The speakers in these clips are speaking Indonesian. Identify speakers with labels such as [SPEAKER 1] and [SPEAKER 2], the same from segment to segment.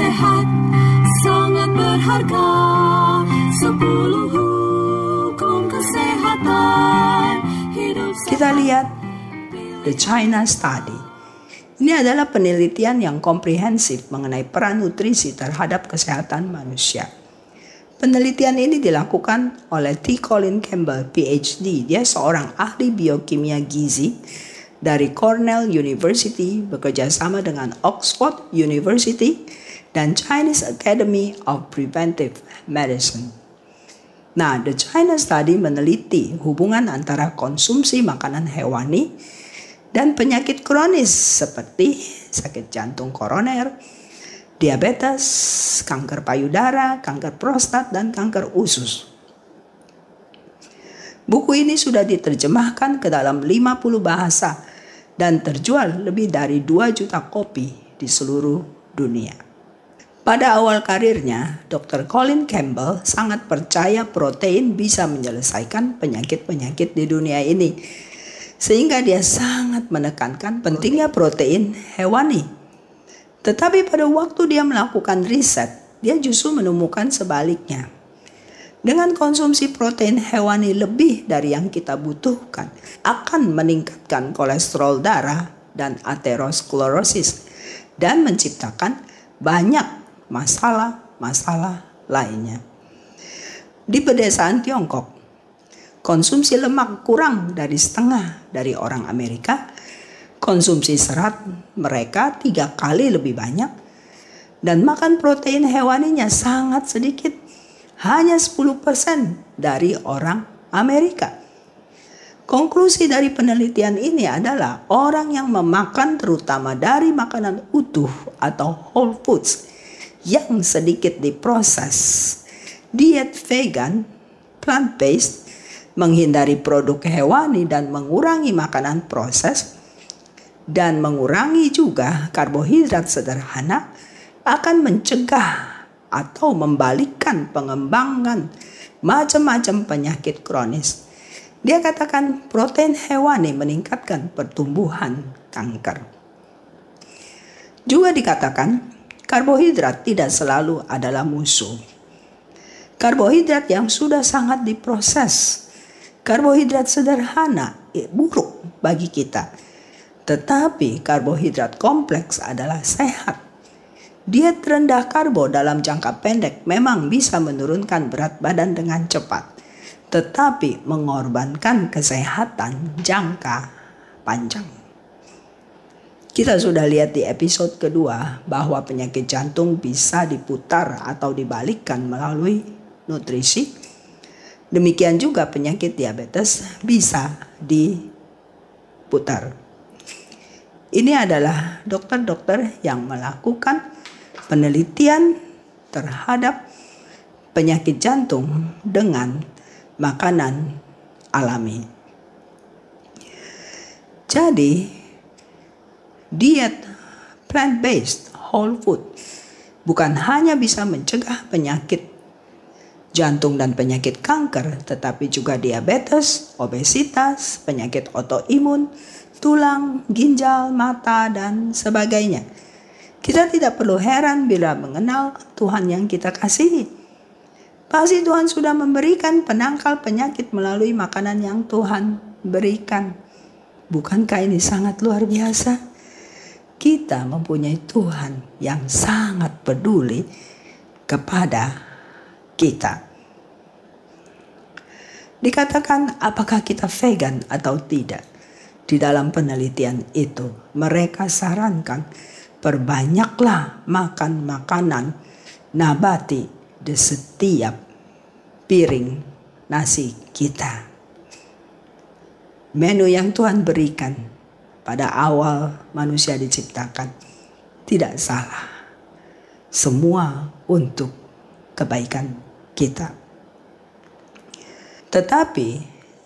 [SPEAKER 1] sehat sangat berharga sepuluh hukum kesehatan hidup
[SPEAKER 2] Kita lihat The China Study. Ini adalah penelitian yang komprehensif mengenai peran nutrisi terhadap kesehatan manusia. Penelitian ini dilakukan oleh T. Colin Campbell, PhD. Dia seorang ahli biokimia gizi dari Cornell University bekerja sama dengan Oxford University dan Chinese Academy of Preventive Medicine. Nah, The China Study meneliti hubungan antara konsumsi makanan hewani dan penyakit kronis seperti sakit jantung koroner, diabetes, kanker payudara, kanker prostat, dan kanker usus. Buku ini sudah diterjemahkan ke dalam 50 bahasa dan terjual lebih dari 2 juta kopi di seluruh dunia. Pada awal karirnya, Dr. Colin Campbell sangat percaya protein bisa menyelesaikan penyakit-penyakit di dunia ini. Sehingga dia sangat menekankan pentingnya protein hewani. Tetapi pada waktu dia melakukan riset, dia justru menemukan sebaliknya. Dengan konsumsi protein hewani lebih dari yang kita butuhkan, akan meningkatkan kolesterol darah dan aterosklerosis dan menciptakan banyak masalah-masalah lainnya. Di pedesaan Tiongkok, konsumsi lemak kurang dari setengah dari orang Amerika, konsumsi serat mereka tiga kali lebih banyak, dan makan protein hewaninya sangat sedikit, hanya 10% dari orang Amerika. Konklusi dari penelitian ini adalah orang yang memakan terutama dari makanan utuh atau whole foods yang sedikit diproses, diet vegan, plant-based, menghindari produk hewani dan mengurangi makanan proses, dan mengurangi juga karbohidrat sederhana akan mencegah atau membalikkan pengembangan macam-macam penyakit kronis. Dia katakan protein hewani meningkatkan pertumbuhan kanker. Juga dikatakan karbohidrat tidak selalu adalah musuh. Karbohidrat yang sudah sangat diproses, karbohidrat sederhana eh, buruk bagi kita. Tetapi karbohidrat kompleks adalah sehat. Diet rendah karbo dalam jangka pendek memang bisa menurunkan berat badan dengan cepat, tetapi mengorbankan kesehatan jangka panjang. Kita sudah lihat di episode kedua bahwa penyakit jantung bisa diputar atau dibalikkan melalui nutrisi. Demikian juga penyakit diabetes bisa diputar. Ini adalah dokter-dokter yang melakukan penelitian terhadap penyakit jantung dengan makanan alami. Jadi, diet plant-based whole food bukan hanya bisa mencegah penyakit jantung dan penyakit kanker, tetapi juga diabetes, obesitas, penyakit autoimun, tulang, ginjal, mata, dan sebagainya. Kita tidak perlu heran bila mengenal Tuhan yang kita kasihi. Pasti Tuhan sudah memberikan penangkal penyakit melalui makanan yang Tuhan berikan. Bukankah ini sangat luar biasa? Kita mempunyai Tuhan yang sangat peduli kepada kita. Dikatakan apakah kita vegan atau tidak. Di dalam penelitian itu, mereka sarankan perbanyaklah makan makanan nabati di setiap piring nasi kita. Menu yang Tuhan berikan pada awal manusia diciptakan tidak salah. Semua untuk kebaikan kita. Tetapi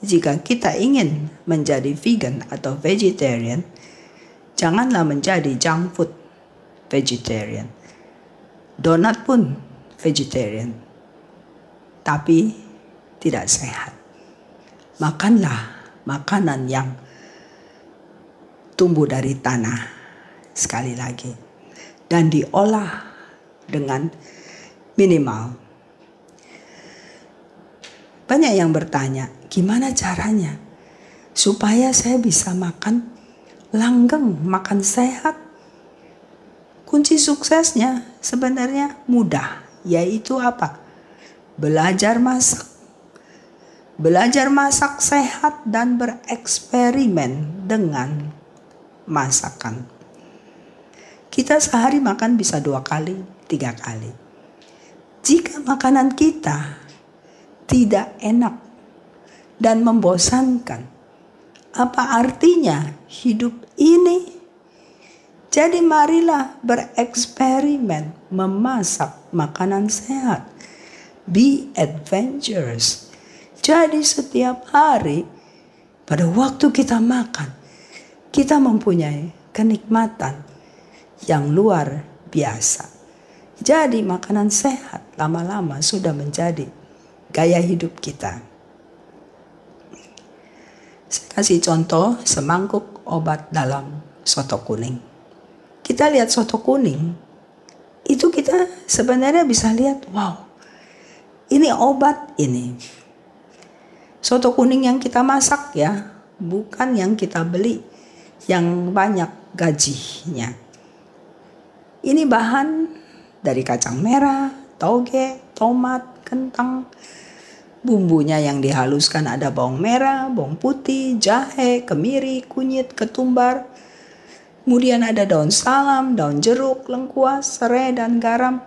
[SPEAKER 2] jika kita ingin menjadi vegan atau vegetarian, janganlah menjadi junk food vegetarian. Donat pun vegetarian. Tapi tidak sehat. Makanlah makanan yang tumbuh dari tanah sekali lagi dan diolah dengan minimal banyak yang bertanya, gimana caranya supaya saya bisa makan langgeng, makan sehat? Kunci suksesnya sebenarnya mudah, yaitu apa? Belajar masak. Belajar masak sehat dan bereksperimen dengan masakan. Kita sehari makan bisa dua kali, tiga kali. Jika makanan kita tidak enak dan membosankan. Apa artinya hidup ini? Jadi marilah bereksperimen memasak makanan sehat. Be adventurous. Jadi setiap hari pada waktu kita makan, kita mempunyai kenikmatan yang luar biasa. Jadi makanan sehat lama-lama sudah menjadi gaya hidup kita. Saya kasih contoh semangkuk obat dalam soto kuning. Kita lihat soto kuning, itu kita sebenarnya bisa lihat, wow, ini obat ini. Soto kuning yang kita masak ya, bukan yang kita beli yang banyak gajinya. Ini bahan dari kacang merah, toge, tomat, kentang, Bumbunya yang dihaluskan ada bawang merah, bawang putih, jahe, kemiri, kunyit, ketumbar. Kemudian ada daun salam, daun jeruk, lengkuas, serai, dan garam.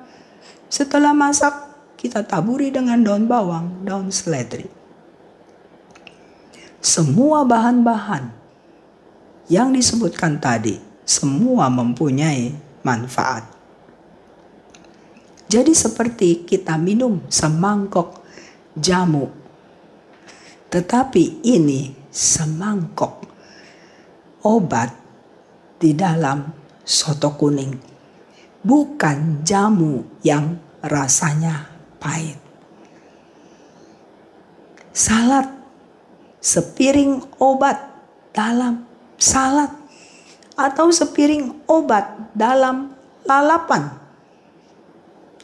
[SPEAKER 2] Setelah masak, kita taburi dengan daun bawang, daun seledri. Semua bahan-bahan yang disebutkan tadi, semua mempunyai manfaat. Jadi seperti kita minum semangkok jamu. Tetapi ini semangkok obat di dalam soto kuning. Bukan jamu yang rasanya pahit. Salad sepiring obat dalam salad atau sepiring obat dalam lalapan.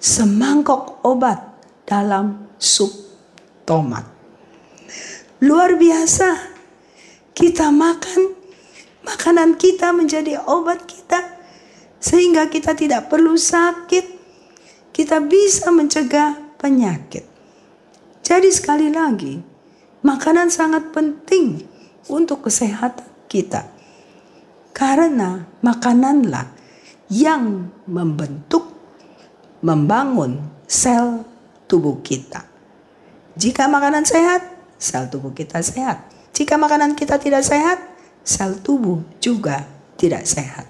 [SPEAKER 2] Semangkok obat dalam sup tomat. Luar biasa. Kita makan makanan kita menjadi obat kita sehingga kita tidak perlu sakit. Kita bisa mencegah penyakit. Jadi sekali lagi, makanan sangat penting untuk kesehatan kita. Karena makananlah yang membentuk, membangun sel tubuh kita. Jika makanan sehat, sel tubuh kita sehat. Jika makanan kita tidak sehat, sel tubuh juga tidak sehat.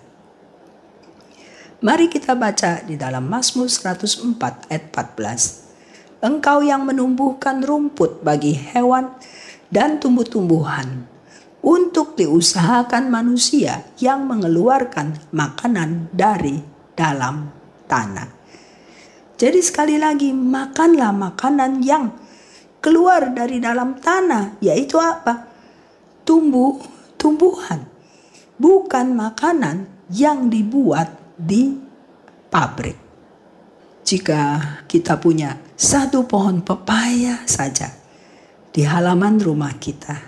[SPEAKER 2] Mari kita baca di dalam Mazmur 104 ayat 14. Engkau yang menumbuhkan rumput bagi hewan dan tumbuh-tumbuhan untuk diusahakan manusia yang mengeluarkan makanan dari dalam tanah. Jadi sekali lagi makanlah makanan yang keluar dari dalam tanah, yaitu apa? Tumbuh tumbuhan, bukan makanan yang dibuat di pabrik. Jika kita punya satu pohon pepaya saja di halaman rumah kita,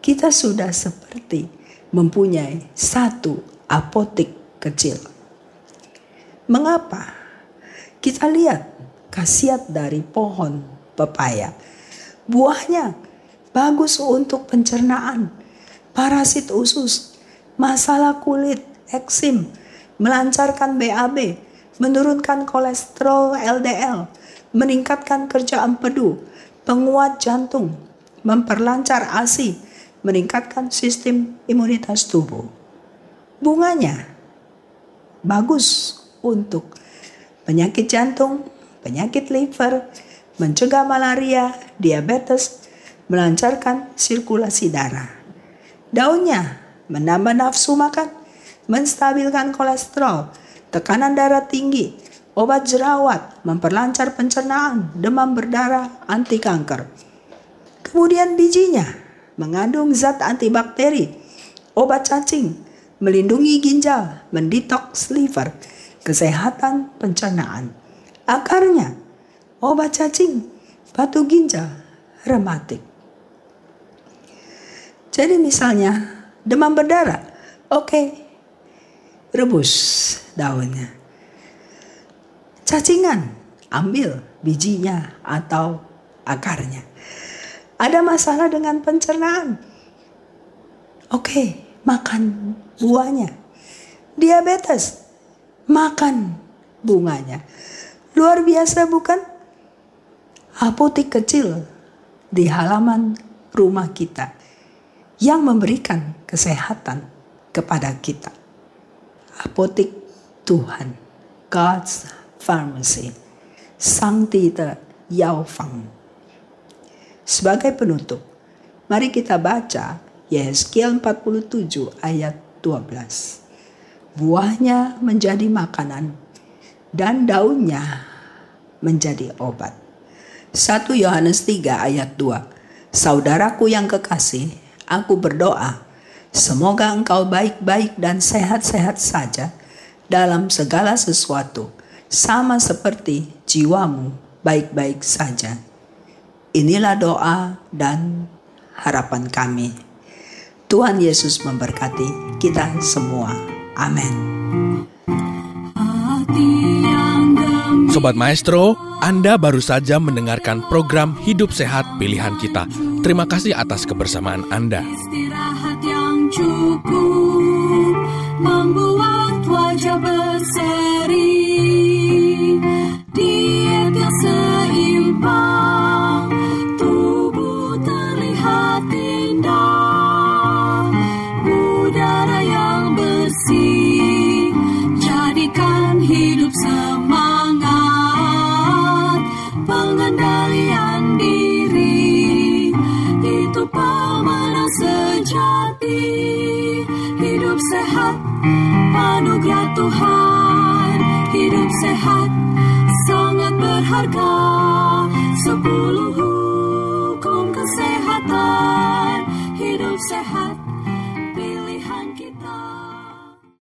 [SPEAKER 2] kita sudah seperti mempunyai satu apotik kecil. Mengapa? Kita lihat khasiat dari pohon pepaya. Buahnya bagus untuk pencernaan, parasit usus, masalah kulit, eksim, melancarkan BAB, menurunkan kolesterol LDL, meningkatkan kerja empedu, penguat jantung, memperlancar ASI, meningkatkan sistem imunitas tubuh. Bunganya bagus untuk penyakit jantung, penyakit liver, mencegah malaria, diabetes, melancarkan sirkulasi darah. Daunnya menambah nafsu makan, menstabilkan kolesterol, tekanan darah tinggi, obat jerawat, memperlancar pencernaan, demam berdarah, anti kanker. Kemudian bijinya mengandung zat antibakteri, obat cacing, melindungi ginjal, mendetoks liver, kesehatan pencernaan. Akarnya obat cacing, batu ginjal, rematik. Jadi misalnya demam berdarah, oke, okay, rebus daunnya. Cacingan, ambil bijinya atau akarnya. Ada masalah dengan pencernaan. Oke, makan buahnya. Diabetes, makan bunganya. Luar biasa bukan? Apotek kecil di halaman rumah kita yang memberikan kesehatan kepada kita apotek Tuhan, God's Pharmacy, Sang Tita Yao Fang. Sebagai penutup, mari kita baca Yeskiel 47 ayat 12. Buahnya menjadi makanan dan daunnya menjadi obat. 1 Yohanes 3 ayat 2. Saudaraku yang kekasih, aku berdoa Semoga engkau baik-baik dan sehat-sehat saja dalam segala sesuatu, sama seperti jiwamu baik-baik saja. Inilah doa dan harapan kami. Tuhan Yesus memberkati kita semua. Amin.
[SPEAKER 3] Sobat Maestro, Anda baru saja mendengarkan program Hidup Sehat Pilihan Kita. Terima kasih atas kebersamaan Anda.
[SPEAKER 1] Istirahat yang cukup membuat wajah berseri. Anugerah Tuhan. Hidup sehat, sangat berharga. Sepuluh